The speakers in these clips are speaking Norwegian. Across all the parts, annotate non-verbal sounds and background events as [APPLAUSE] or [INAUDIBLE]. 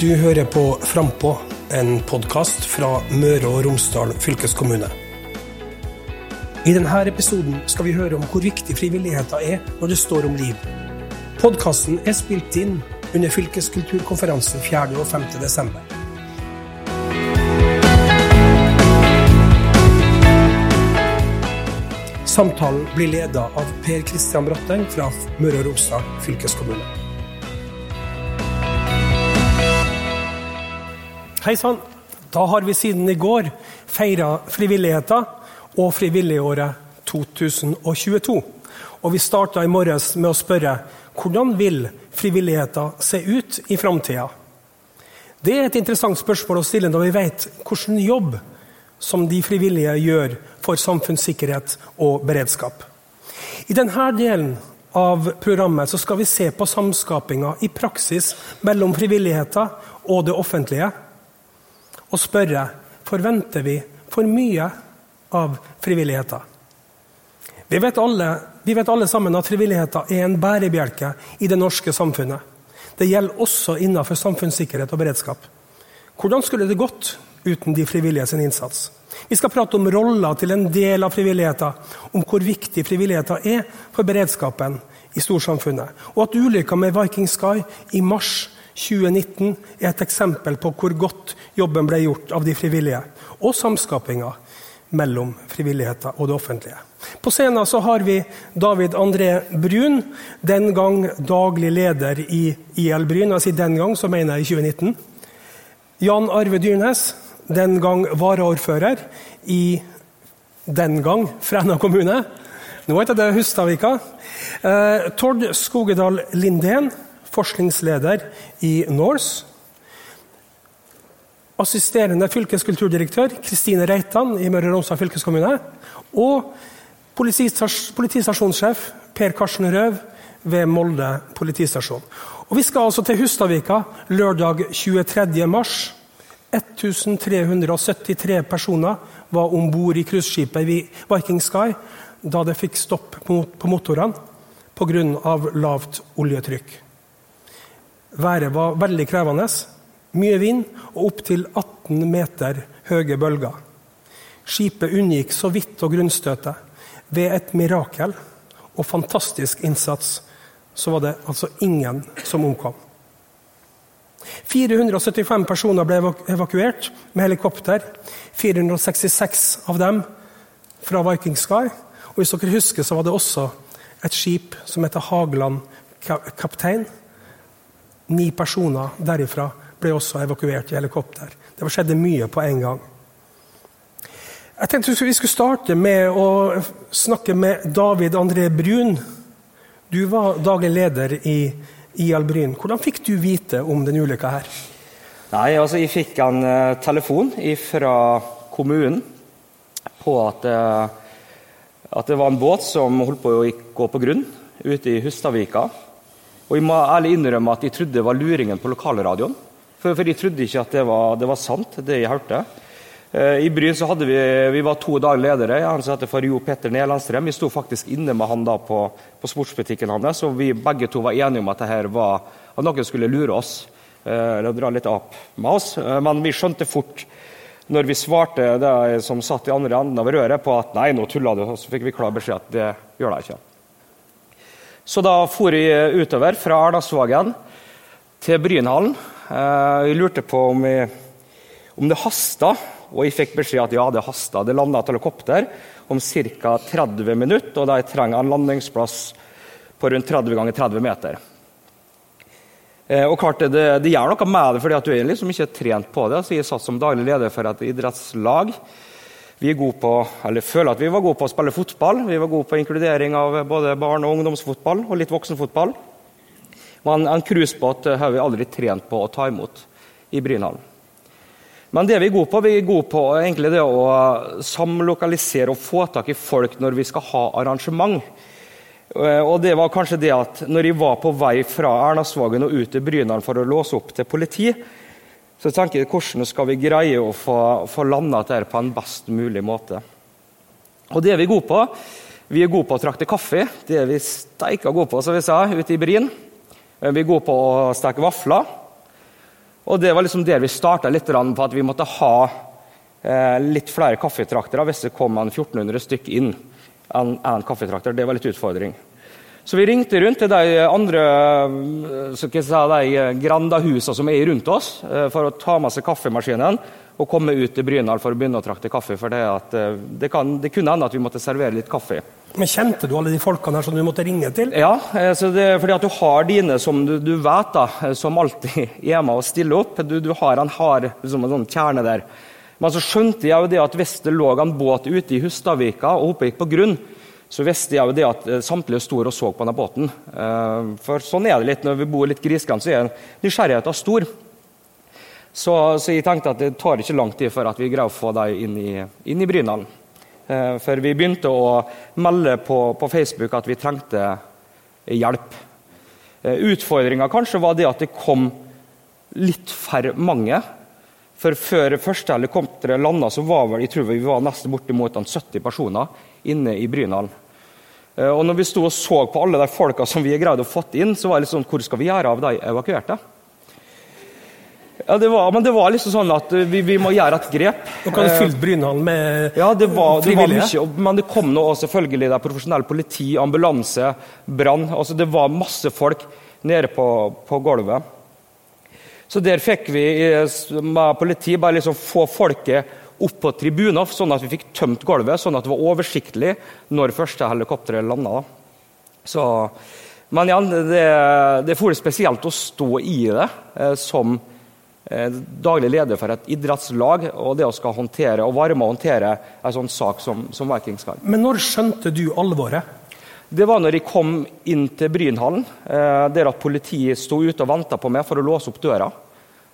Du hører på Frampå, en podkast fra Møre og Romsdal fylkeskommune. I denne episoden skal vi høre om hvor viktig frivilligheten er når det står om liv. Podkasten er spilt inn under fylkeskulturkonferansen 4. og 5. desember. Samtalen blir leda av Per Kristian Bratteng fra Møre og Romsdal fylkeskommune. Hei sann. Da har vi siden i går feira frivilligheten og Frivilligåret 2022. Og vi starta i morges med å spørre hvordan vil frivilligheten se ut i framtida? Det er et interessant spørsmål å stille når vi vet hvilken jobb som de frivillige gjør for samfunnssikkerhet og beredskap. I denne delen av programmet skal vi se på samskapinga i praksis mellom frivilligheten og det offentlige, og spørre forventer vi for mye av frivilligheten. Vi vet, alle, vi vet alle sammen at frivilligheten er en bærebjelke i det norske samfunnet. Det gjelder også innenfor samfunnssikkerhet og beredskap. Hvordan skulle det gått uten de frivillige sin innsats? Vi skal prate om roller til en del av frivilligheten, om hvor viktig frivilligheten er for beredskapen i storsamfunnet, og at ulykka med Viking Sky i mars 2019 er et eksempel på hvor godt jobben ble gjort av de frivillige, og samskapinga mellom frivilligheten og det offentlige. På scenen så har vi David André Brun, den gang daglig leder i IL Bryn. Jeg den gang, så mener jeg i 2019. Jan Arve Dyrnes, den gang varaordfører i den gang Fræna kommune. Nå heter det Hustadvika. Eh, Tord Skogedal Lindén, forskningsleder i NORSE. Assisterende fylkeskulturdirektør Kristine Reitan i Møre og Romsdal fylkeskommune. Og politistasjonssjef Per Karsten Røv ved Molde politistasjon. Og Vi skal altså til Hustadvika lørdag 23. mars 1373 personer var om bord i cruiseskipet Viking Sky da det fikk stopp på motorene pga. lavt oljetrykk. Været var veldig krevende. Mye vind og opptil 18 meter høye bølger. Skipet unngikk så vidt og grunnstøtet. Ved et mirakel og fantastisk innsats så var det altså ingen som omkom. 475 personer ble evakuert med helikopter. 466 av dem fra Viking Sky. Og hvis dere husker, så var det også et skip som heter Hageland Kaptein. Ni personer derifra ble også evakuert i helikopter. Det skjedde mye på en gang. Jeg tenkte vi skulle starte med å snakke med David André Brun. Du var daglig leder i IL Bryn. Hvordan fikk du vite om denne ulykka her? Nei, altså Jeg fikk en uh, telefon fra kommunen på at, uh, at, det var en båt som holdt på å gå på grunn ute i Hustadvika. Og jeg må ærlig innrømme at jeg trodde det var luringen på lokalradioen. For, for jeg trodde ikke at det var, det var sant, det jeg hørte. Uh, I Bryn så hadde vi, vi var to dager ledere. Han som heter Jo Petter Nelandstrøm. Vi sto faktisk inne med han da på, på sportsbutikken hans, og vi begge to var enige om at, var, at noen skulle lure oss uh, eller dra litt opp med oss. Uh, men vi skjønte fort når vi svarte det som satt i andre enden av røret, på at nei, nå tulla du, så fikk vi klar beskjed at det gjør de ikke. Så da for jeg utover fra Erdalsvågen til Brynhallen. Jeg lurte på om, jeg, om det hasta og jeg fikk beskjed at ja, det hasta. Det landa et helikopter om ca. 30 minutter, og de trenger en landingsplass på rundt 30 ganger 30 meter. Eh, og klart Det, det gjør noe med det, fordi at du er liksom ikke trent på det. Så jeg satt som daglig leder for et idrettslag. Vi på, føler at vi var gode på å spille fotball. Vi var gode på inkludering av både barne- og ungdomsfotball og litt voksenfotball. Men en cruisebåt har vi aldri trent på å ta imot i Brynhallen. Men det vi er gode på, vi er gode på egentlig det å samlokalisere og få tak i folk når vi skal ha arrangement. Eh, og det var kanskje det at når jeg var på vei fra Ernasvågen og ut til Brynhallen for å låse opp til politi, så tenker jeg hvordan skal vi greie å få, få landa dette på en best mulig måte. Og det er vi gode på. Vi er gode på å trakte kaffe. Det er vi steika gode på, som vi sa, ute i Bryn. Eh, vi er gode på å steke vafler. Og det var liksom der vi starta litt på at vi måtte ha eh, litt flere kaffetraktere hvis det kom en 1400 stykk inn. En, en kaffetrakter. Det var litt utfordring. Så vi ringte rundt til de andre eh, si, de grandahusene som er rundt oss, eh, for å ta med seg kaffemaskinen og komme ut til Brynald for å begynne å trakte kaffe. For det, at, eh, det, kan, det kunne hende at vi måtte servere litt kaffe. Men Kjente du alle de folkene her som du måtte ringe til? Ja, det, fordi at du har dine som du, du vet da, som alltid [LAUGHS] er med og stiller opp. Du, du har en hard liksom en sånn kjerne der. Men så skjønte jeg jo det at hvis det lå en båt ute i Hustadvika og oppe gikk på grunn, så visste jeg jo det at eh, samtlige sto og så på denne båten. Eh, for sånn er det litt når vi bor litt grisgrendt, så er nysgjerrigheten stor. Så, så, jeg tenkte at det tar ikke lang tid før at vi greier å få dem inn i, i Brynalen. Eh, for vi begynte å melde på, på Facebook at vi trengte hjelp. Utfordringa kanskje var det at det kom litt for mange. For Før første helikopteret landa, så var vel, jeg tror vi var nesten bortimot 70 personer inne i Brynalen. Eh, og når vi sto og så på alle de folka som vi greide å få inn, så var det litt sånn Hvor skal vi gjøre av de evakuerte? Ja, det var, men det var liksom sånn at vi, vi må gjøre et grep. Dere hadde fylt Brynhallen med ja, det var, det var mye, men det kom nå selvfølgelig det profesjonelle politi, ambulanse, brann. Altså, det var masse folk nede på, på gulvet. Så der fikk vi med politi bare liksom få folket opp på tribuner, sånn at vi fikk tømt gulvet, sånn at det var oversiktlig når første helikopteret landa. Så, men igjen, det, det er spesielt å stå i det eh, som eh, daglig leder for et idrettslag, og det å skal håndtere og være med å håndtere en sånn sak som, som Vikings skal. Men når skjønte du alvoret? Det var når jeg kom inn til Brynhallen, eh, der at politiet sto ute og venta på meg for å låse opp døra.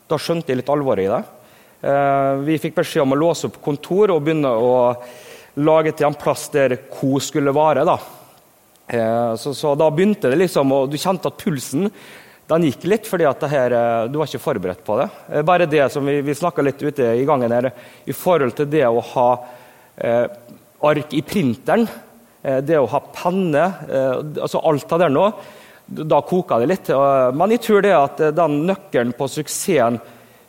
Da skjønte jeg litt alvoret i det. Eh, vi fikk beskjed om å låse opp kontor og begynne å lage til en plass der ko skulle være. Da. Eh, så, så, da begynte det liksom, og du kjente at pulsen den gikk litt, fordi at her, du var ikke forberedt på det. Bare det som vi, vi snakka litt ute i gangen her, i forhold til det å ha eh, ark i printeren, det å ha penne, eh, altså alt av det nå, da koka det litt. Men jeg tror det at den nøkkelen på suksessen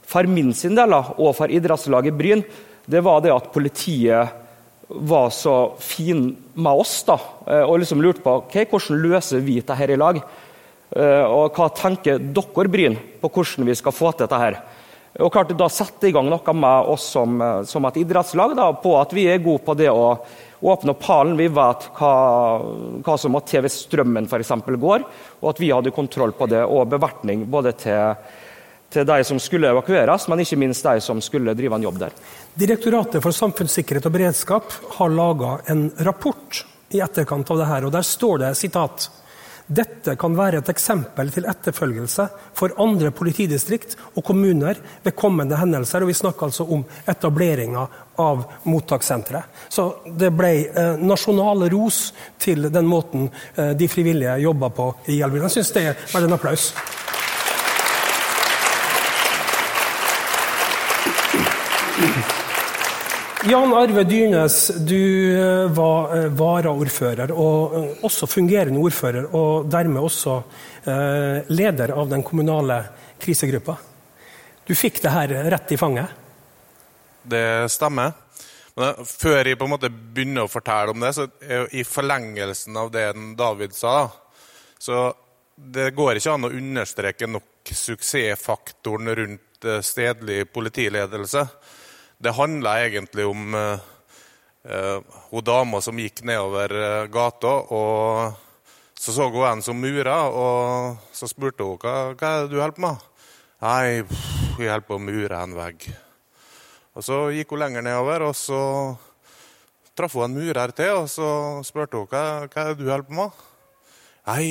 for min sin del og for idrettslaget Bryn, det var det at politiet var så fin med oss da, eh, og liksom lurte på okay, hvordan løser vi dette her i lag. Eh, og hva tenker dere Bryn på hvordan vi skal få til dette? her? Og klart Da sette i gang noe med oss som, eh, som et idrettslag da, på at vi er gode på det å åpne opp halen. Vi vet hva, hva som at TV Strømmen for eksempel, går, og at vi hadde kontroll på det. Og bevertning både til til de som skulle evakueres, men ikke minst de som skulle drive en jobb der. Direktoratet for samfunnssikkerhet og beredskap har laga en rapport i etterkant av det her, og der står det sitat dette kan være et eksempel til etterfølgelse for andre politidistrikt og kommuner ved kommende hendelser. og Vi snakker altså om etableringa av mottakssenteret. Så det ble eh, nasjonal ros til den måten eh, de frivillige jobba på i Gjelvik. Jeg syns det er en applaus. [CLEARS THROAT] Jan Arve Dyrnes, du eh, var eh, varaordfører og eh, også fungerende ordfører, og dermed også leder av den kommunale krisegruppa. Du fikk det her rett i fanget? Det stemmer. Men før jeg på en måte begynner å fortelle om det, så er i forlengelsen av det David sa så Det går ikke an å understreke nok suksessfaktoren rundt stedlig politiledelse. Det handla egentlig om eh, uh, hun dama som gikk nedover uh, gata. og Så så hun en som mura, og så spurte hun hva, hva er det du holder med. Nei, jeg holder på å mure en vegg. Og Så gikk hun lenger nedover, og så traff hun en murer til. og Så spurte hun hva, hva er det du holder på med. Nei,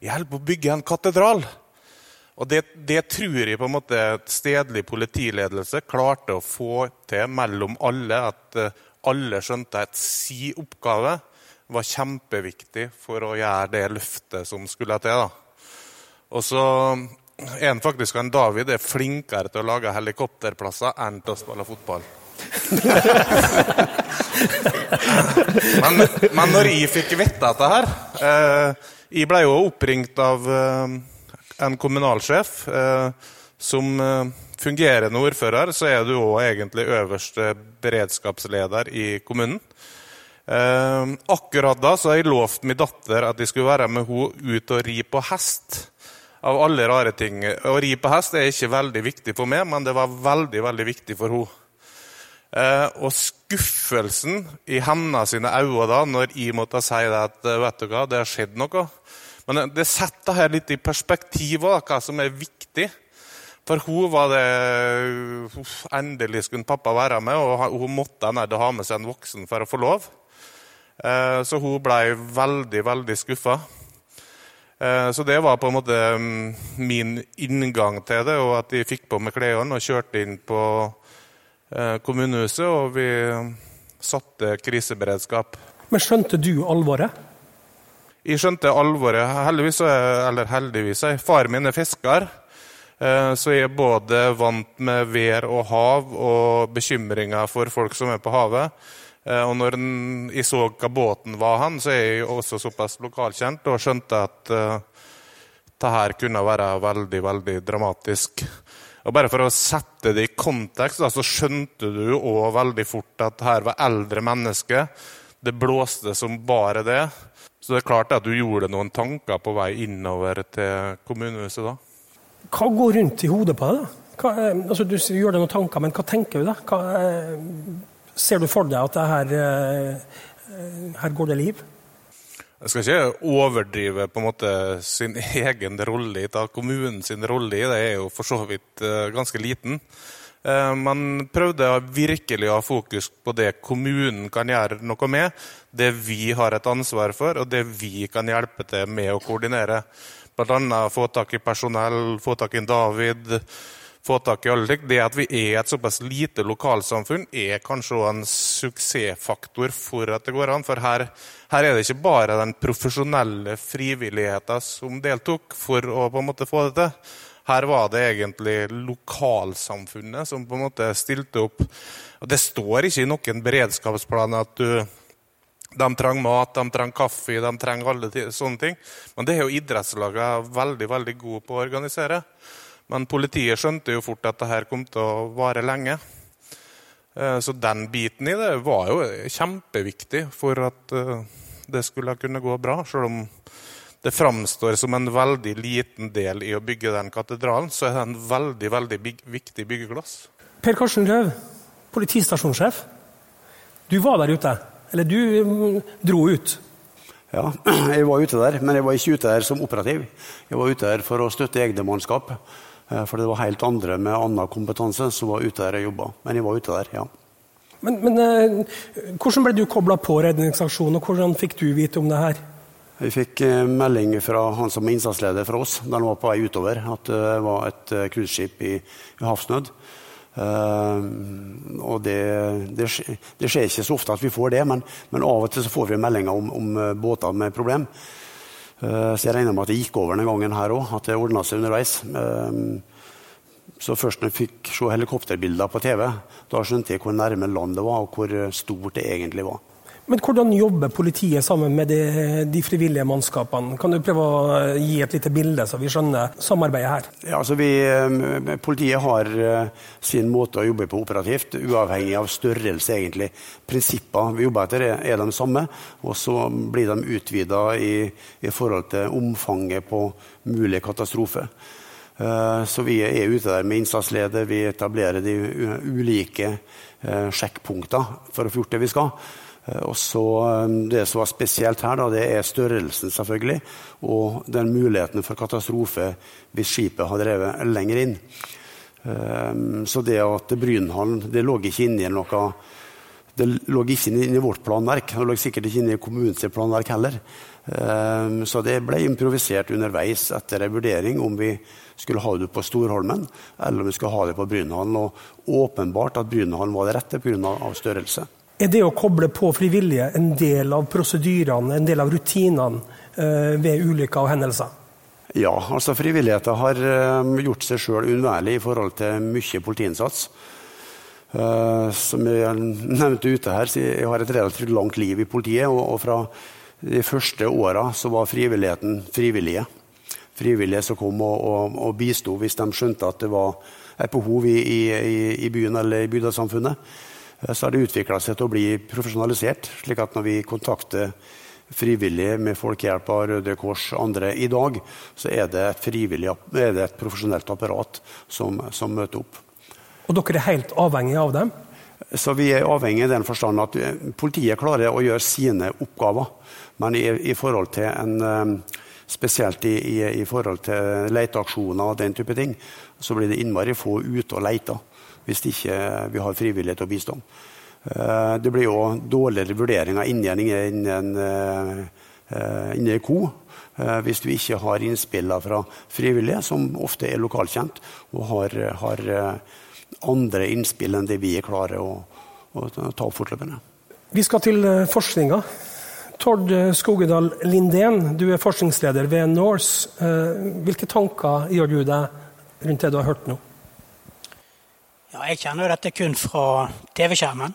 jeg holder på å bygge en katedral. Og det, det, tror jeg på en måte stedlig politiledelse klarte å få til mellom alle. At eh, alle skjønte at si oppgave var kjempeviktig for å gjøre det løftet som skulle til. Da. Og så han faktisk en David er flinkere til å lage helikopterplasser enn til å spille fotball. [LAUGHS] men, men når jeg fikk vite dette her eh, Jeg ble jo oppringt av eh, en kommunalsjef eh, som eh, fungerende ordfører så er du òg egentlig øverste beredskapsleder i kommunen. Eh, akkurat da så har jeg lovt min datter at jeg skulle være med henne ut og ri på hest. Av alle rare ting. Å ri på hest er ikke veldig viktig for meg, men det var veldig veldig viktig for henne. Eh, og skuffelsen i hennes sine øyne da, når jeg måtte si at vet du hva, det har skjedd noe. Men det setter her litt i perspektiv hva som er viktig. For hun var det Endelig skulle pappa være med, og hun måtte ha med seg en voksen for å få lov. Eh, så hun ble veldig, veldig skuffa. Eh, så det var på en måte mm, min inngang til det, og at de fikk på meg klærne og kjørte inn på eh, kommunehuset, og vi satte kriseberedskap. Men skjønte du alvoret? Jeg skjønte alvoret. Heldigvis, eller heldigvis, far min er fisker. Eh, så jeg er både vant med vær og hav og bekymringer for folk som er på havet. Eh, og når jeg så hva båten var han, så er jeg også såpass lokalkjent og skjønte at uh, det her kunne være veldig, veldig dramatisk. Og Bare for å sette det i kontekst, så skjønte du òg veldig fort at her var eldre mennesker. Det blåste som bare det. Så det er klart at du gjorde noen tanker på vei innover til kommunehuset da. Hva går rundt i hodet på deg? Hva, eh, altså, du gjør deg noen tanker, men hva tenker du da? Hva, eh, ser du for deg at det her, eh, her går det liv? Jeg skal ikke overdrive på en måte sin [LAUGHS] egen rolle i det. Kommunens rolle i det er jo for så vidt ganske liten. Man prøvde virkelig å ha fokus på det kommunen kan gjøre noe med. Det vi har et ansvar for, og det vi kan hjelpe til med å koordinere. Bl.a. få tak i personell, få tak i David, få tak i alle. Det at vi er et såpass lite lokalsamfunn, er kanskje en suksessfaktor for at det går an. For her, her er det ikke bare den profesjonelle frivilligheten som deltok for å på en måte få det til. Her var det egentlig lokalsamfunnet som på en måte stilte opp. Og Det står ikke i noen beredskapsplan at du de trenger mat, de trenger kaffe, de trenger alle sånne ting. Men det er jo idrettslagene veldig veldig gode på å organisere. Men politiet skjønte jo fort at det her kom til å vare lenge. Eh, så den biten i det var jo kjempeviktig for at eh, det skulle kunne gå bra. Selv om det framstår som en veldig liten del i å bygge den katedralen, så er det en veldig veldig viktig byggekloss. Per Karsten Røv, politistasjonssjef. Du var der ute. Eller du mm, dro ut? Ja, [CLEARS THROAT] jeg var ute der, men jeg var ikke ute der som operativ. Jeg var ute der for å støtte egne mannskap. Eh, for det var helt andre med annen kompetanse som var ute der og jobba. Men jeg var ute der, ja. Men, men eh, hvordan ble du kobla på redningsaksjonen, og hvordan fikk du vite om det her? Vi fikk eh, melding fra han som er innsatsleder for oss da han var på vei utover, at det var et cruiseskip i, i havsnød. Uh, og det, det, det, skjer ikke så ofte at vi får det, men, men av og til så får vi meldinger om, om eh, båter med problem. Uh, så jeg regner med at det gikk over den gangen her òg, at det ordna seg underveis. Uh, så først når jeg fikk se helikopterbilder på TV, da skjønte jeg hvor nærme land det var, og hvor stort det egentlig var. Men hvordan jobber politiet sammen med de, de, frivillige mannskapene? Kan du prøve å eh, gi et lite bilde, så vi skjønner samarbeidet her? Ja, altså vi, eh, politiet har eh, sin måte å jobbe på operativt, uavhengig av størrelse, egentlig. Prinsippene vi jobber etter, er de samme, og så blir de utvida i, i, forhold til omfanget på mulige katastrofer. Så vi er ute der med innsatsleder, vi etablerer de ulike sjekkpunktene for å få gjort det vi skal. Eh, og så eh, Det som var spesielt her, da, det er størrelsen, selvfølgelig. Og den muligheten for katastrofe hvis skipet har drevet lenger inn. Eh, så det at Brynhallen det lå ikke inne i noe det lå ikke inne i vårt planverk. Det lå sikkert ikke inne i kommunens planverk heller. Så det ble improvisert underveis etter en vurdering om vi skulle ha det på Storholmen eller om vi skulle ha det på Brynhallen. Og åpenbart at Brynhallen var det rette pga. størrelse. Er det å koble på frivillige en del av prosedyrene, en del av rutinene eh, ved ulykker og hendelser? Ja, altså frivilligheten har eh, gjort seg sjøl uunnværlig i forhold til mye politiinnsats. Uh, som jeg nevnte ute her, jeg har et relativt langt liv i politiet. Og fra de første åra så var frivilligheten frivillige. frivillige som kom og, og, og bisto hvis de skjønte at det var et behov i, i, i byen eller i bygdesamfunnet. Eh, så har det utvikla seg til å bli profesjonalisert, slik at når vi kontakter frivillige med Folkehjelpa, Røde Kors og andre i dag, så er det et, er det et profesjonelt apparat som, som, møter opp. Og dere er helt avhengige av dem? Så Vi er avhengige i den forstand at eh, politiet klarer å gjøre sine oppgaver. Men i, i forhold til en eh, Spesielt i, i, i forhold til leteaksjoner og den type ting, så blir det innmari få ute og leter hvis ikke vi har frivillighet og bistå. Eh, det blir jo dårligere vurderinger innen, en innen en KO eh, hvis vi ikke har innspillene fra frivillige, som ofte er lokalkjent, og har, har andre innspill enn det vi klarer å, å ta fortløpende. Vi skal til forskninga. Tord Skogedal Lindén, du er forskningsleder ved Norse. Hvilke tanker gjør du deg rundt det du har hørt nå? Ja, jeg kjenner jo dette kun fra TV-skjermen.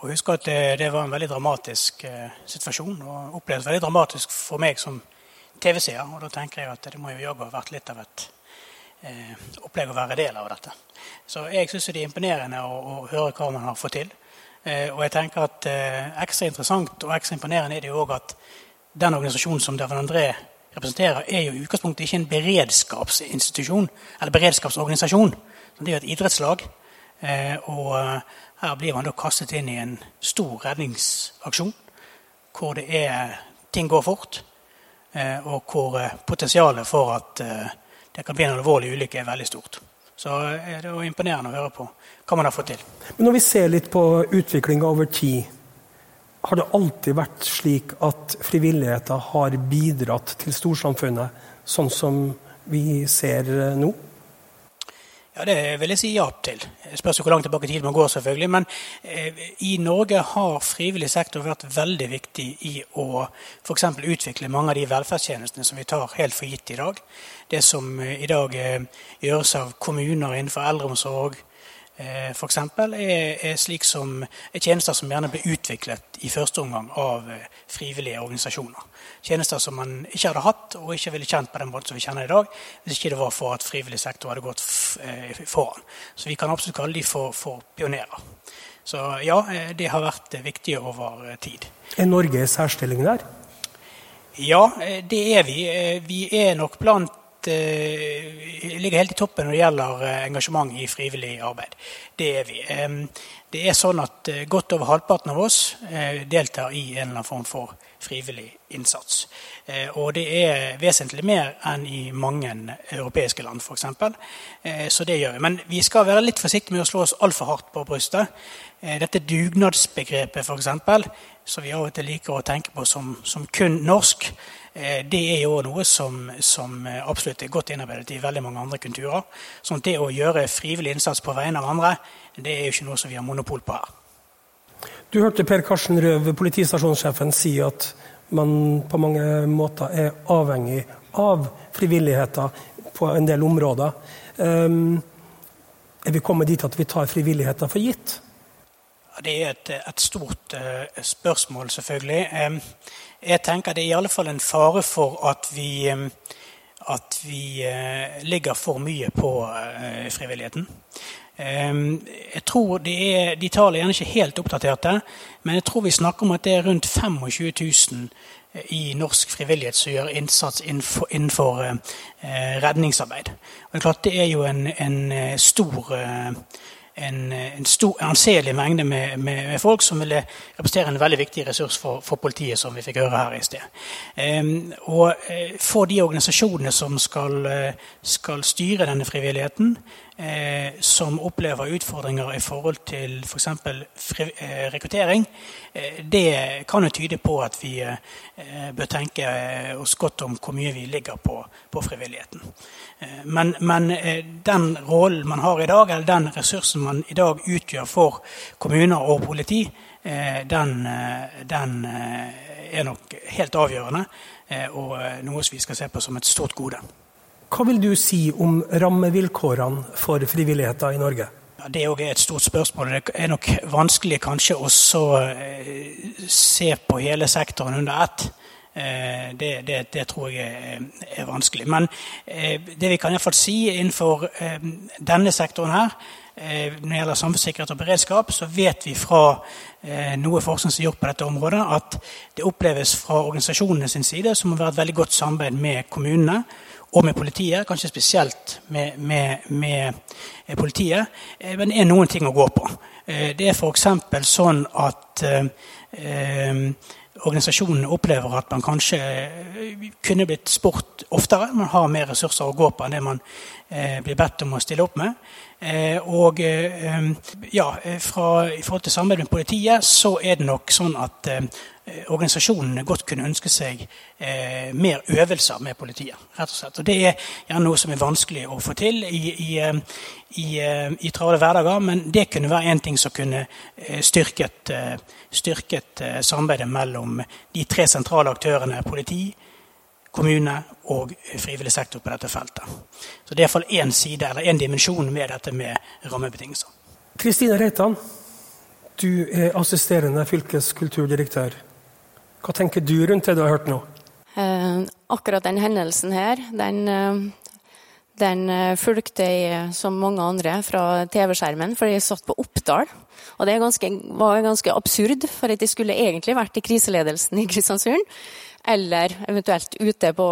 Og husker at det, det, var en veldig dramatisk eh, situasjon. Og opplevdes veldig dramatisk for meg som TV-seer. Og da tenker jeg at det må jo jaggu ha vært litt av et eh, opplegg å være del av dette. Så jeg syns det er imponerende å, å, høre hva man har fått til. Eh, og jeg tenker at eh, ekstra interessant og ekstra imponerende er det jo òg at den organisasjonen som David André representerer, er jo i utgangspunktet ikke en beredskapsinstitusjon eller beredskapsorganisasjon. Det er et idrettslag. Eh, og eh, her blir man da kastet inn i en stor redningsaksjon hvor det er, ting går fort, eh, og hvor potensialet for at det kan bli en alvorlig ulykke, er veldig stort. Så det er imponerende å høre på hva man har fått til. Men Når vi ser litt på utviklinga over tid, har det alltid vært slik at frivilligheten har bidratt til storsamfunnet, sånn som vi ser nå? Ja, Det vil jeg si ja til. Det spørs hvor langt tilbake i tid man går, selvfølgelig. Men eh, i Norge har frivillig sektor vært veldig viktig i å f.eks. utvikle mange av de velferdstjenestene som vi tar helt for gitt i dag. Det som eh, i dag eh, gjøres av kommuner innenfor eldreomsorg, f.eks. Er, er slik som er tjenester som gjerne ble utviklet i første omgang av frivillige organisasjoner. Tjenester som man ikke hadde hatt og ikke ville kjent på den måten som vi kjenner i dag, hvis ikke det var for at frivillig sektor hadde gått foran. Så vi kan absolutt kalle de for, for pionerer. Så ja, det har vært viktig over tid. Er Norge i særstilling der? Ja, det er vi. Vi er nok blant uh, ligger helt i toppen når det gjelder uh, engasjement i frivillig arbeid. Det er vi. Det er sånn at uh, godt over halvparten av oss deltar i en eller annen form for frivillig innsats. Og det er vesentlig mer enn i mange europeiske land, f.eks. Så det gjør vi. Men vi skal være litt forsiktige med å slå oss altfor hardt på brystet. Dette dugnadsbegrepet, f.eks., som vi av og til liker å tenke på som, som kun norsk, Eh, det er jo noe som, som, absolutt er godt innarbeidet i veldig mange andre kulturer. Sånn det å gjøre frivillig innsats på vegne av andre, det er jo ikke noe som vi har monopol på her. Du hørte Per Karsten Røv, politistasjonssjefen, si at man på mange måter er avhengig av frivilligheten på en del områder. Um, er vi kommet dit at vi tar frivilligheten for gitt? Det er et, et stort uh, spørsmål, selvfølgelig. Um, jeg tenker det er i alle fall en fare for at vi, at vi eh, ligger for mye på eh, frivilligheten. Jeg tror er, de tallene er gjerne ikke helt oppdaterte, men jeg tror vi snakker om at det er rundt 25 000 eh, i norsk frivillighet som gjør innsats innenfor, innenfor redningsarbeid. Og det er klart det er jo en, en stor en, en stor, anselig mengde med, med, med, folk som ville representere en veldig viktig ressurs for, for politiet, som vi fikk høre her i sted. Um, og uh, for de organisasjonene som skal, uh, skal styre denne frivilligheten, Eh, som opplever utfordringer i forhold til f.eks. For rekruttering, det kan jo tyde på at vi bør tenke oss godt om hvor mye vi ligger på, på frivilligheten. Men, men den rollen man har i dag, eller den ressursen man i dag utgjør for kommuner og politi, eh, den, eh, den eh, er nok helt avgjørende og noe som vi skal se på som et stort gode. Hva vil du si om rammevilkårene for frivilligheten i Norge? Det er òg et stort spørsmål. Det er nok vanskelig kanskje å se på hele sektoren under ett. Det, det, det, tror jeg er, vanskelig. Men det vi kan i hvert fall si innenfor denne sektoren her, når det gjelder samfunnssikkerhet og beredskap, så vet vi fra noe forskning som er gjort på dette området, at det oppleves fra organisasjonene sin side som å være et veldig godt samarbeid med kommunene og med politiet, kanskje spesielt med, med, med eh, politiet. Eh, men det er noen ting å gå på. Eh, det er f.eks. sånn at eh, organisasjonene opplever at man kanskje kunne blitt spurt oftere. Man har mer ressurser å gå på enn det man eh, blir bedt om å stille opp med. Eh, og ja, fra, i forhold til samarbeid med politiet så er det nok sånn at Eh, organisasjonene godt kunne ønske seg eh, mer øvelser med politiet. rett og slett. Og Det er gjerne noe som er vanskelig å få til i, i, eh, i, eh, i travle hverdager, men det kunne være en ting som kunne styrket, styrket samarbeidet mellom de tre sentrale aktørene politi, kommune og frivillig sektor på dette feltet. Så Det er iallfall én side, eller én dimensjon med dette med rammebetingelser. Kristine Reitan, du er assisterende fylkeskulturdirektør. Hva tenker du rundt det du har hørt nå? Eh, akkurat den hendelsen her, den, eh, den eh, fulgte jeg som mange andre fra TV-skjermen, for jeg satt på Oppdal. Og det ganske, var ganske absurd, for at jeg skulle egentlig vært i kriseledelsen i Kristiansund. Eller eventuelt ute på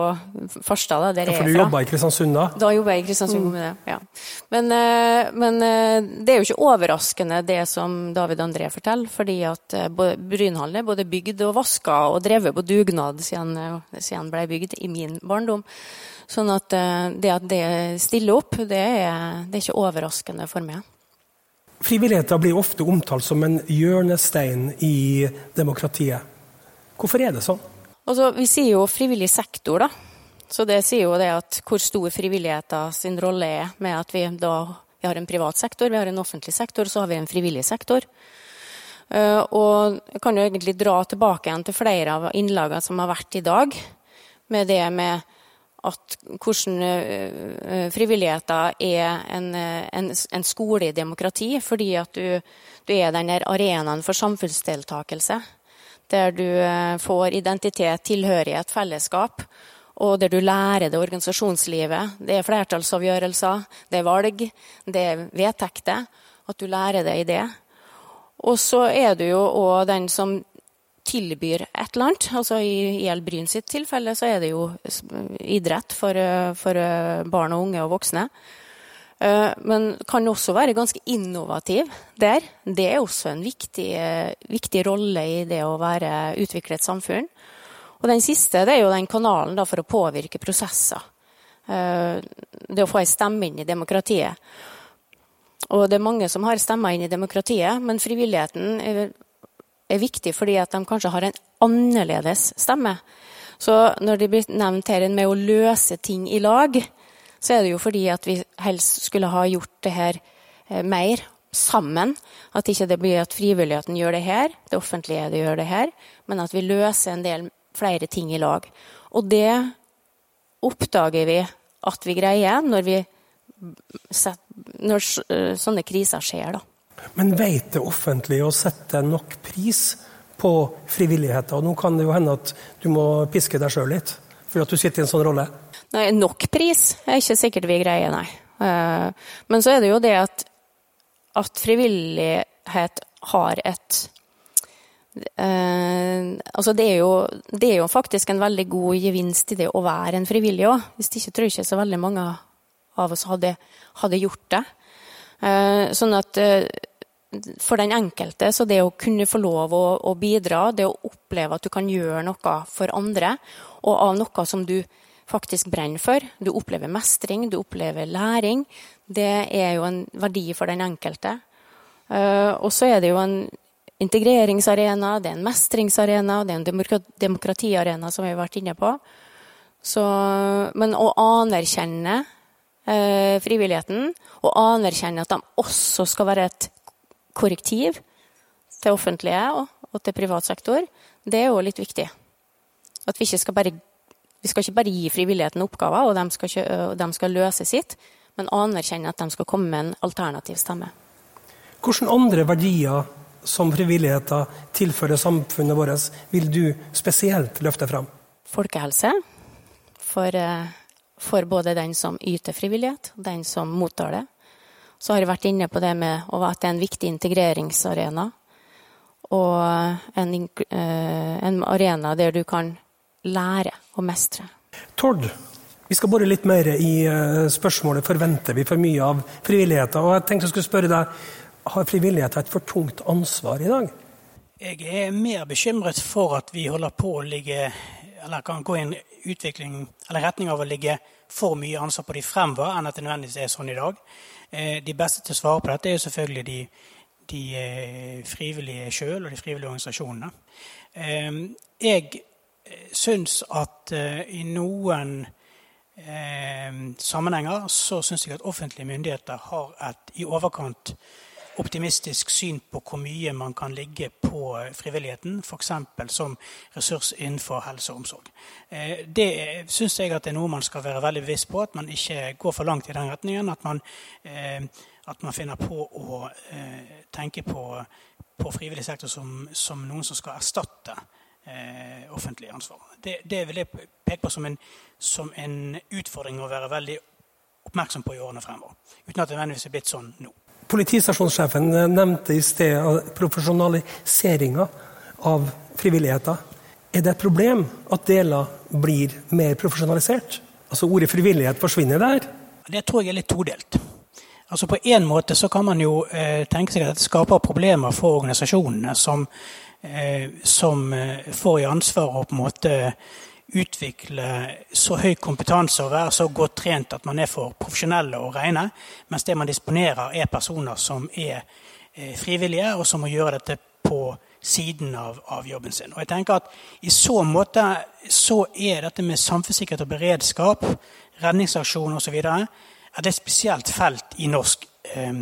Farstad, der ja, for du jobba i Kristiansund da? Da jobba jeg i Kristiansund mm. det, ja. Men, eh, men, eh, det er jo ikke overraskende det som David André forteller. fordi at eh, Brynhallen er både bygd og vaska og drevet på dugnad siden, siden ble bygd i min barndom. Sånn at det at det stiller opp, det er, det er ikke overraskende for meg. Frivilligheten blir ofte omtalt som en hjørnestein i demokratiet. Hvorfor er det sånn? Altså, vi sier jo frivillig sektor, da. Så det sier jo det at hvor stor frivilligheten sin rolle er med at vi da vi har en privat sektor, vi har en offentlig sektor, så har vi en frivillig sektor. Uh, og jeg kan jo egentlig dra tilbake igjen til flere av innlagene som har vært i dag, med det med at hvordan uh, frivilligheten er en, en, en, skole i demokrati, fordi at du, du er den der arenaen for samfunnsdeltakelse der du eh, får identitet, tilhørighet, fellesskap. Og der du lærer det organisasjonslivet. Det er flertallsavgjørelser, det er valg, det er vedtekter. At du lærer deg det. Og så er du jo òg den som tilbyr et eller annet. Altså I, i Elbryn sitt tilfelle så er det jo idrett for, eh, for eh, barn og unge og voksne. Eh, men kan også være ganske innovativ der. Det er også en viktig, eh, viktig rolle i det å være, utvikle et samfunn. Og den siste det er jo den kanalen for å påvirke prosesser. Eh, det å få ei stemme inn i demokratiet. Og det er mange som har stemmer inn i demokratiet, men frivilligheten er viktig fordi at de kanskje har en annerledes stemme. Så når det blir nevnt her med å løse ting i lag, så er det jo fordi at vi helst skulle ha gjort det her eh, mer sammen. At ikke det blir at frivilligheten gjør det her, det offentlige det gjør det her, men at vi løser en del flere ting i lag. Og det oppdager vi at vi greier når, vi, når eh, sånne kriser skjer. da. Men vet det offentlige å sette nok pris på frivilligheten? Og nå kan det jo hende at du må piske deg sjøl litt, fordi at du sitter i en sånn rolle? Nei, nok pris er ikke sikkert vi greier, nei. Eh, men så er det jo det at, at frivillighet har et eh, altså det er, jo, det er, jo, faktisk en veldig god gevinst i det å være en frivillig òg. Hvis ikke tror jeg ikke så veldig mange av oss hadde, hadde gjort det. Eh, sånn at for den enkelte, så det å kunne få lov å, å, bidra, det å oppleve at du kan gjøre noe for andre, og av noe som du faktisk brenner for. Du opplever mestring, du opplever læring. Det er jo en verdi for den enkelte. Eh, og så er det jo en integreringsarena, det er en mestringsarena, det er en demokratiarena, som vi har vært inne på. Så, men å anerkjenne eh, frivilligheten, og anerkjenne at de også skal være et korrektiv til offentlige og, og til privat sektor, det er jo litt viktig. At vi ikke skal bare vi skal ikke bare gi frivilligheten oppgaver, og de skal, ikke, de skal løse sitt, men anerkjenne at de skal komme med en alternativ stemme. Hvilke andre verdier som frivilligheten tilfører samfunnet vårt, vil du spesielt løfte fram? folkehelse for, eh, for både den som yter frivillighet, og den som mottar det. Så har jeg vært inne på det med at det er en viktig integreringsarena. Og en, eh, en arena der du kan lære og mestre. Tord, vi skal bore litt mer i eh, spørsmålet forventer vi for mye av frivilligheten. Og jeg tenkte jeg skulle spørre deg, Har frivilligheten et for tungt ansvar i dag? Jeg er mer bekymret for at vi holder på å ligge eller kan gå i en utvikling, eller retning av å ligge for mye ansvar på de fremover, enn at det nødvendigvis er sånn i dag. Eh, de beste til å svare på dette er jo selvfølgelig de, de eh, frivillige sjøl og de frivillige organisasjonene. Jeg syns at i noen sammenhenger så syns jeg at offentlige myndigheter har et i overkant optimistisk syn på hvor mye man kan ligge på frivilligheten, f.eks. som ressurs innenfor helse og omsorg. Eh, det syns jeg at det er noe man skal være veldig bevisst på, at man ikke går for langt i den retningen. At man, eh, at man finner på å eh, tenke på, på frivillig sektor som, som, noen som skal erstatte offentlig ansvar. Det, det, vil jeg peke på som en, som en utfordring å være veldig oppmerksom på i årene fremover. Uten at det nødvendigvis er blitt sånn nå. Politistasjonssjefen nevnte i sted profesjonaliseringa av frivilligheten. Er det et problem at deler blir mer profesjonalisert? Altså Ordet frivillighet forsvinner der? Det tror jeg er litt todelt. Altså På en måte så kan man jo eh, tenke seg at det skaper problemer for organisasjonene som, eh, som eh, får i ansvar å på en måte utvikle så høy kompetanse og være så godt trent at man er for profesjonelle å regne, mens det man disponerer, er personer som er eh, frivillige, og som må gjøre dette på siden av, av, jobben sin. Og jeg tenker at I så måte så er dette med samfunnssikkerhet og beredskap, redningsaksjon osv. et spesielt felt i norsk, eh,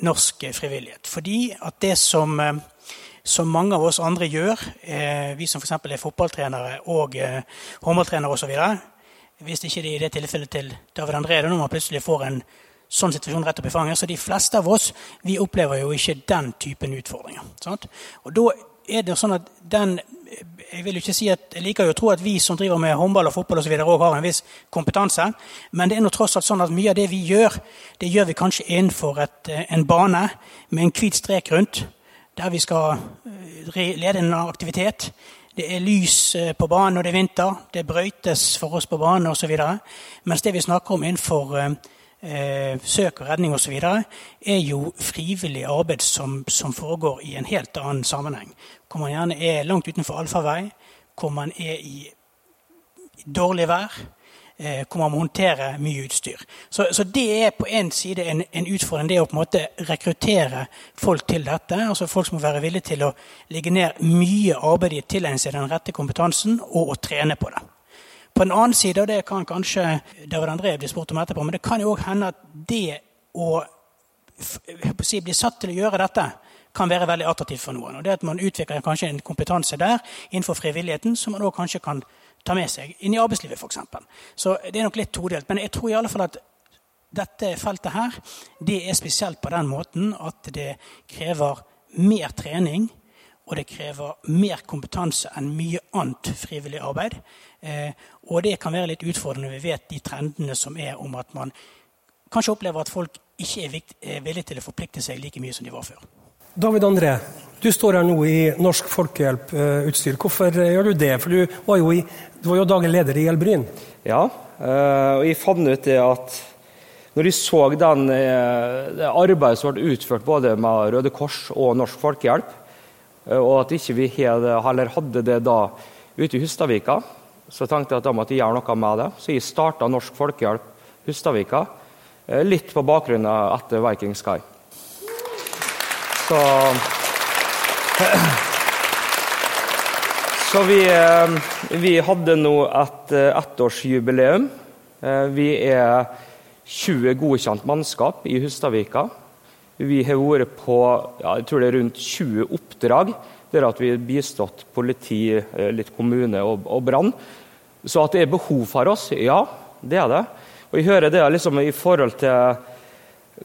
norsk frivillighet. Fordi at det som eh, som mange av oss andre gjør, eh, vi som f.eks. er fotballtrenere og eh, håndballtrenere osv. Hvis ikke det i det tilfellet til David André når man plutselig får en sånn situasjon rett opp i fanget. Så de fleste av oss vi opplever jo ikke den typen utfordringer. Sant? Og da er det sånn at den jeg vil jo ikke si at, jeg liker jo å tro at vi som driver med håndball og fotball så videre, har en viss kompetanse, men det er nå tross alt sånn at mye av det vi gjør, det gjør vi kanskje innenfor et, eh, en bane med en hvit strek rundt der vi skal eh, lede en aktivitet. Det er lys eh, på banen når det er vinter, det brøytes for oss på banen osv. Mens det vi snakker om innenfor eh, eh søk og redning osv., er jo frivillig arbeid som, som, foregår i en helt annen sammenheng. Hvor man gjerne er langt utenfor allfarvei, hvor man er i dårlig vær eh, hvor man må håndtere mye utstyr. Så, så det er på en side en, en, utfordring, det å på en måte rekruttere folk til dette. altså Folk som må være villige til å legge ned mye arbeid i å tilegne seg den rette kompetansen og å trene på det. På en annen side, og det kan kanskje David André bli spurt om etterpå, men det kan jo òg hende at det å si, bli satt til å gjøre dette kan være veldig attraktivt for noen. Og det at Man utvikler kanskje en kompetanse der innenfor frivilligheten som man også kanskje kan ta med seg inn i arbeidslivet, f.eks. Så det er nok litt todelt. Men jeg tror i alle fall at dette feltet her, det er spesielt på den måten at det krever mer trening. Og det krever mer kompetanse enn mye annet frivillig arbeid. Eh, og det kan være litt utfordrende vi vet de trendene som er om at man kanskje opplever at folk ikke er, er villige til å forplikte seg like mye som de var før. David André, du står her nå i Norsk Folkehjelp-utstyr. Hvorfor gjør du det? For du var jo, i, du var jo daglig leder i Elbryn. Ja, eh, og jeg fant ut det at når de så den, eh, det arbeidet som ble utført både med Røde Kors og Norsk Folkehjelp, eh, og at ikke vi heller hadde det da ute i Hustadvika, så tenkte jeg at da måtte jeg gjøre noe med det. Så jeg starta Norsk Folkehjelp Hustadvika, litt på bakgrunn av etter Viking Sky. Så Så vi, eh, vi hadde nå et eh, ettårsjubileum. Eh, vi er 20 godkjent mannskap i Hustadvika. Vi har vært på ja, jeg tror det er rundt 20 oppdrag der at vi har bistått politi, litt kommune og, og brann. Så at det er behov for oss, ja, det er det. Og jeg hører det liksom i forhold til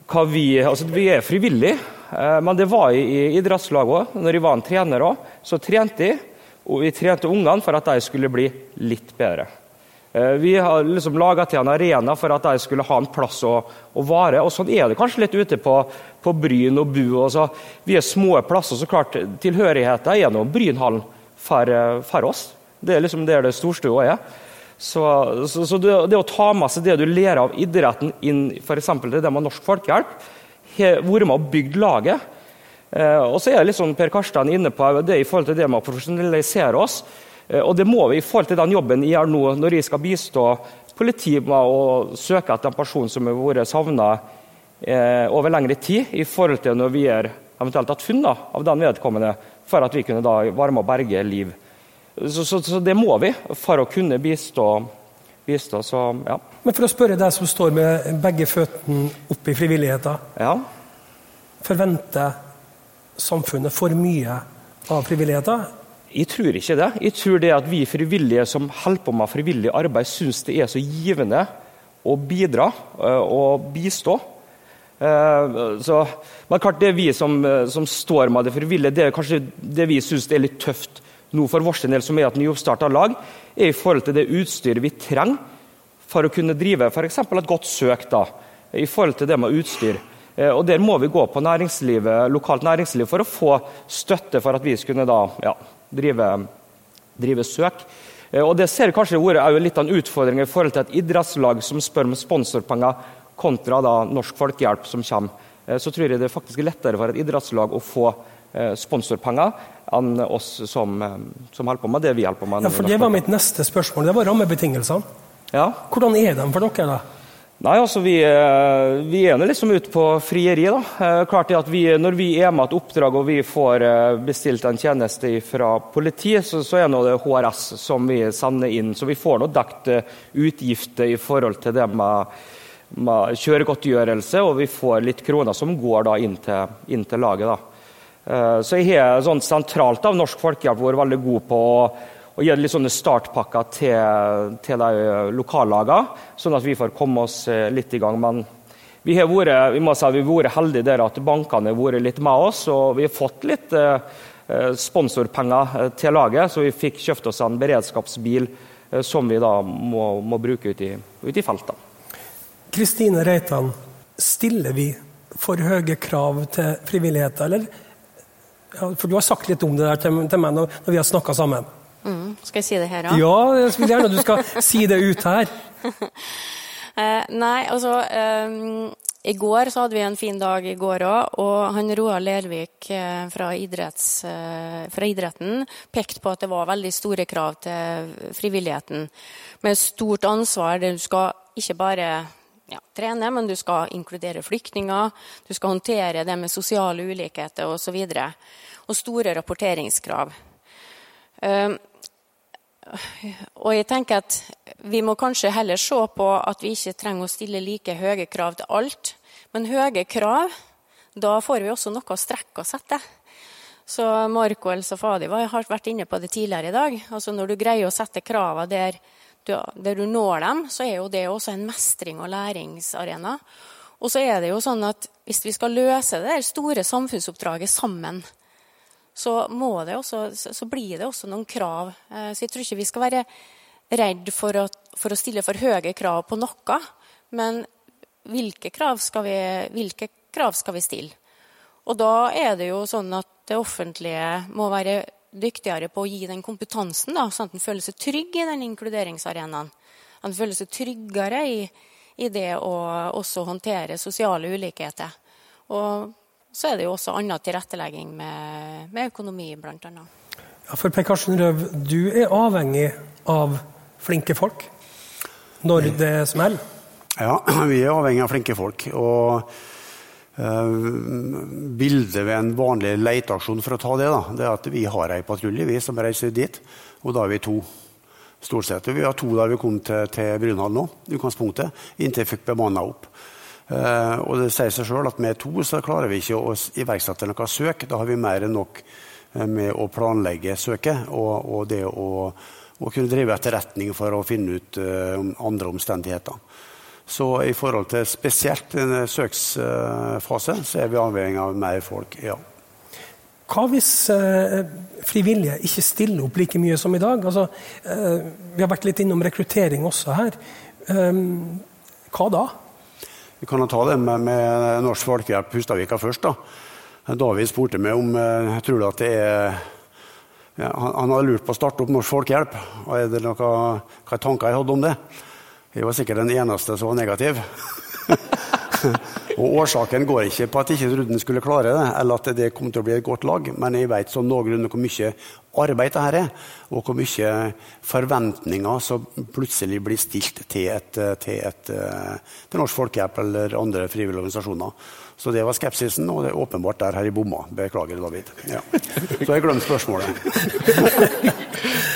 hva vi Altså, vi er frivillige. Eh, men det var i idrettslaget òg. Når jeg var en trener òg, så trente jeg og vi trente ungene for at de skulle bli litt bedre. Eh, vi har liksom laga til en arena for at de skulle ha en plass å, å vare. og Sånn er det kanskje litt ute på, på Bryn og Bu. Også. Vi er små plasser, så klart tilhørigheten gjennom Brynhallen for, eh, for, oss. Det er liksom der det storstua er. Så, så, så det, det, å ta med seg det du lærer av idretten inn f.eks. det med Norsk Folkehjelp, har vært med og bygd laget. Eh, og så er liksom Per Karstein inne på det i forhold til det med å profesjonalisere oss. Eh, og det må vi i forhold til den jobben jeg gjør nå, når jeg skal bistå politiet med å søke etter en person som har vært savna eh, over lengre tid, i forhold til når vi er eventuelt hatt funnet av den vedkommende, for at vi kunne da være med å berge liv. Så, så, så, det må vi for å kunne bistå. Bistå så, ja. Men for å spørre deg som står med begge føttene oppe i frivilligheten. Ja. Forventer samfunnet for mye av frivilligheten? Jeg tror ikke det. Jeg tror det at vi frivillige som holder på med frivillig arbeid, syns det er så givende å bidra eh, og bistå. Eh, så, men klart det vi som, eh, som, står med det frivillige, det er kanskje det vi syns er litt tøft nå for vår del, som er et nyoppstarta lag, er i forhold til det utstyret vi trenger for å kunne drive f.eks. et godt søk. da, i forhold til det med utstyr. Og Der må vi gå på næringslivet, lokalt næringsliv for å få støtte for at vi skulle da, ja, drive, drive søk. Eh, og Det ser kanskje vært litt av en utfordring i forhold til et idrettslag som spør om sponsorpenger, kontra da Norsk Folkehjelp som kommer. Eh, så tror jeg det er faktisk lettere for et idrettslag å få eh, sponsorpenger enn oss som, som holder på med det vi holder på med. Ja, for Det var mitt neste spørsmål. Det var rammebetingelsene. Ja. Hvordan er de for dere? da? Nei, altså Vi, eh, vi er liksom ute på frieri. da. Klart klart at vi, Når vi er med et oppdrag og vi får eh, bestilt en tjeneste fra politiet, så, så er det HRS som vi sender inn. Så vi får nå dekket utgifter i forhold til det med, med kjøregodtgjørelse, og vi får litt kroner som går da inn til, inn til laget. da. Så jeg har sånn sentralt av Norsk Folkehjelp vært veldig god på å å gi litt sånne startpakker til, til de lokallagene, sånn at vi får komme oss eh, litt i gang. Men vi har vært, vi må si, vi har vært heldige der at bankene har vært litt med oss, og vi har fått litt eh, eh sponsorpenger eh, til laget. Så vi fikk kjøpt oss en beredskapsbil eh, som vi da må, må bruke ute i, ut i feltene. Kristine Reitan, stiller vi for høye krav til frivilligheten, eller? Ja, for du har sagt litt om det der til, til meg når, vi har snakka sammen. Mm. Skal jeg si det her, da? Ja, jeg vil gjerne at du skal [LAUGHS] si det ut her. [LAUGHS] eh, nei, altså um, I går så hadde vi en fin dag i går òg, og han Roar Lervik eh, fra, idretts, eh, fra, idretten pekte på at det var veldig store krav til frivilligheten. Med stort ansvar. Du skal ikke bare ja, trene, men du skal inkludere flyktninger. Du skal håndtere det med sosiale ulikheter osv. Og, så og store rapporteringskrav. Uh, og jeg tenker at Vi må kanskje heller se på at vi ikke trenger å stille like høye krav til alt. Men høye krav, da får vi også noe å strekke oss etter. Så Marco El Safadi har vært inne på det tidligere i dag. Altså Når du greier å sette kravene der, der, du når dem, så er jo det også en mestring og læringsarena. Og så er det jo sånn at hvis vi skal løse det store samfunnsoppdraget sammen, så, også, så, blir det også noen krav. Eh, så jeg tror ikke vi skal være redd for å, for å stille for høye krav på noe. Men hvilke krav, vi, hvilke krav skal vi stille? Og da er det jo sånn at det offentlige må være dyktigere på å gi den kompetansen, da, sånn at en føler seg trygg i den inkluderingsarenaen. At en føler seg tryggere i, i det å også håndtere sosiale ulikheter. Og så er det jo også annen tilrettelegging med, med økonomi, bl.a. Ja, for Per Karsten Røv, du er avhengig av flinke folk når det smeller? Ja, [CLEARS THROAT] vi er avhengig av flinke folk. Og bildet ved en vanlig leteaksjon for å ta det, da, det er at vi har ei patrulje vi som reiser dit. Og da er vi to. Stort sett. Vi har to da vi kom til, til Brunhall nå, utgangspunktet, inntil vi fikk bemanna opp. Uh, og det sier seg sjøl at med to så klarer vi ikke å iverksette noe søk. Da har vi mer enn nok eh, med å planlegge søket og, og det å, å, kunne drive etterretning for å finne ut uh, andre omstendigheter. Så i forhold til spesielt en søksfase, så er vi avhengig av mer folk, ja. Hva hvis eh, frivillige ikke stiller opp like mye som i dag? Altså, eh, vi har vært litt innom rekruttering også her. Eh, hva da? Vi kan ta det med, med Norsk Folkehjelp Hustadvika først. da. David spurte meg om jeg tror at det er ja, han, han, hadde lurt på å starte opp Norsk Folkehjelp. og er det noe, Hva tanker jeg hadde om det? Jeg var sikkert den eneste som var negativ. og Årsaken går ikke på at jeg ikke trodde skulle klare det, eller at det kom til å bli et godt lag, men jeg vet sånn noenlunde hvor mye arbeid dette er, og hvor mye forventninger som plutselig blir stilt til, et, til, et, til Norsk Folkehjelp eller andre frivillige organisasjoner. Så det var skepsisen, og det er åpenbart der her i bomma. Beklager, David. Ja. Så jeg glemte spørsmålet.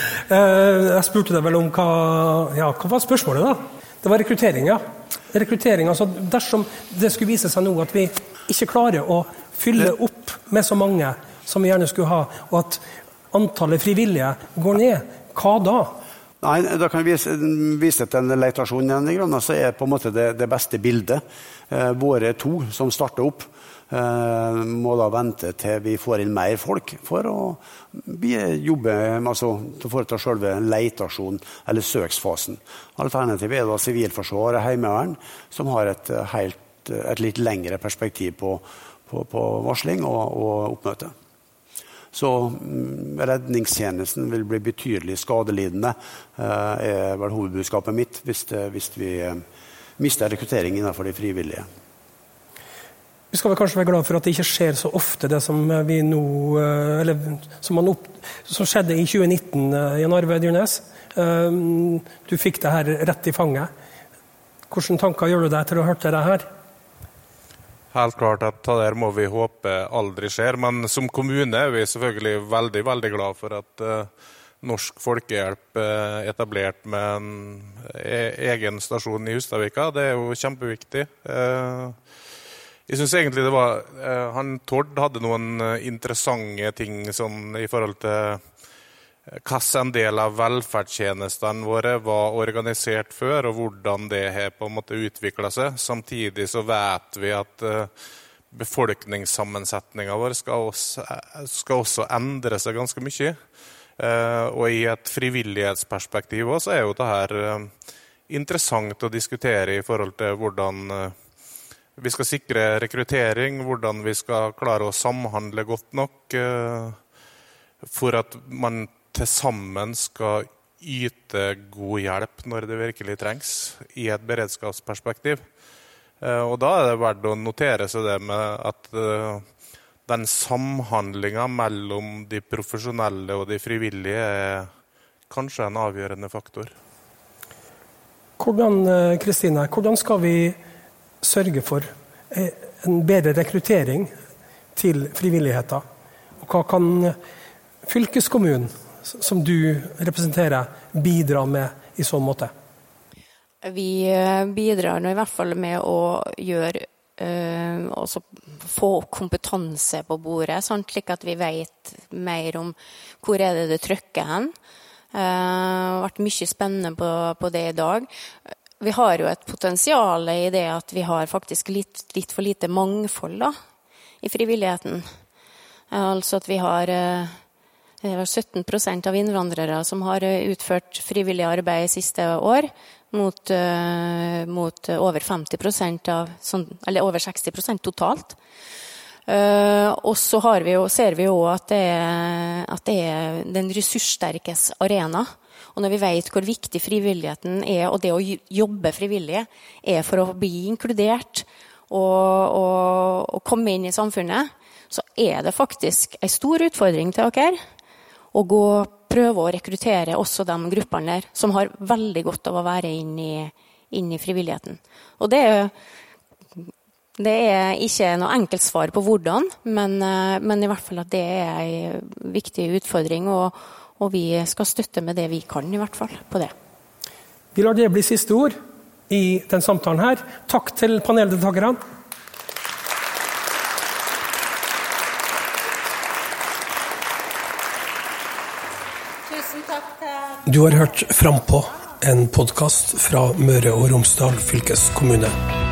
[LAUGHS] Eh, jeg spurte deg vel om hva Ja, hva var spørsmålet, da? Det var rekruttering, ja. Rekruttering, altså Dersom det skulle vise seg nå at vi ikke klarer å fylle opp med så mange som vi gjerne skulle ha, og at antallet frivillige går ned, hva da? Nei, Da kan vi vise, vise til en leitasjon igjen, så er på en måte det, det beste bildet. Eh, våre to som starter opp, må da vente til vi får inn mer folk for å jobbe altså, til å foreta selve leteaksjonen eller søksfasen. Alternativet er da Sivilforsvar og Heimevern, som har et, helt, et litt lengre perspektiv på, på, på varsling og, og oppmøte. Så mm, redningstjenesten vil bli betydelig skadelidende, eh, er vel hovedbudskapet mitt, hvis, det, hvis vi mister rekruttering innenfor de frivillige. Vi skal vel kanskje være glad for at det ikke skjer så ofte, det som vi nå eh, eller som, opp, som skjedde i 2019, eh, Jan Arve Dyrnes. Eh, du fikk det her rett i fanget. Hvilke tanker gjør du deg til å ha hørt det her? Helt klart at det der må vi håpe aldri skjer. Men som kommune er vi selvfølgelig veldig veldig glad for at Norsk Folkehjelp etablert med en e-, egen stasjon i Hustadvika. Det er jo kjempeviktig. Eh, jeg syns egentlig det var uh, han Tord hadde noen eh, interessante ting sånn, i forhold til hvordan en del av velferdstjenestene våre var organisert før, og hvordan det har på en måte utvikla seg. Samtidig så vet vi at befolkningssammensetninga vår skal også, skal også endre seg ganske mye. Eh, og i et frivillighetsperspektiv også er jo det eh, interessant å diskutere i forhold til hvordan eh, vi skal sikre rekruttering, hvordan vi skal klare å samhandle godt nok for at man til sammen skal yte god hjelp når det virkelig trengs, i et beredskapsperspektiv. Og da er det verdt å notere seg det med at den samhandlinga mellom de profesjonelle og de frivillige er kanskje en avgjørende faktor. Hvordan, eh, Kristine, hvordan skal vi sørge for eh, en bedre rekruttering til frivilligheten? Og hva kan fylkeskommunen, som du representerer, bidra med i så måte? Vi eh, bidrar nå i hvert fall med å gjøre Uh, og så få kompetanse på bordet, sant? slik at vi vet mer om hvor er det det trykker hen. Uh, det har vært mye spennende på, på, det i dag. Vi har jo et potensial i det at vi har faktisk litt, litt for lite mangfold da, i frivilligheten. Uh, altså at vi har det var 17% av innvandrere som har utført frivillig arbeid siste år mot, mot over 50% av, eller over 60% totalt. Og så ser vi jo at det, er, at det er den ressurssterkes arena. Og når vi vet hvor viktig frivilligheten er, og det å jobbe frivillig er for å bli inkludert og, og, og komme inn i samfunnet, så er det faktisk en stor utfordring til dere å gå prøve å rekruttere også de gruppene der som har veldig godt av å være inn i, inn i frivilligheten. Og det er, det er ikke noe enkelt svar på hvordan, men, eh, men, i hvert fall at det er en viktig utfordring. Og, og, vi skal støtte med det vi kan, i hvert fall, på det. Vi lar det bli siste ord i den samtalen her. Takk til paneldeltakerne. Du har hørt Frampå, en podkast fra Møre og Romsdal fylkeskommune.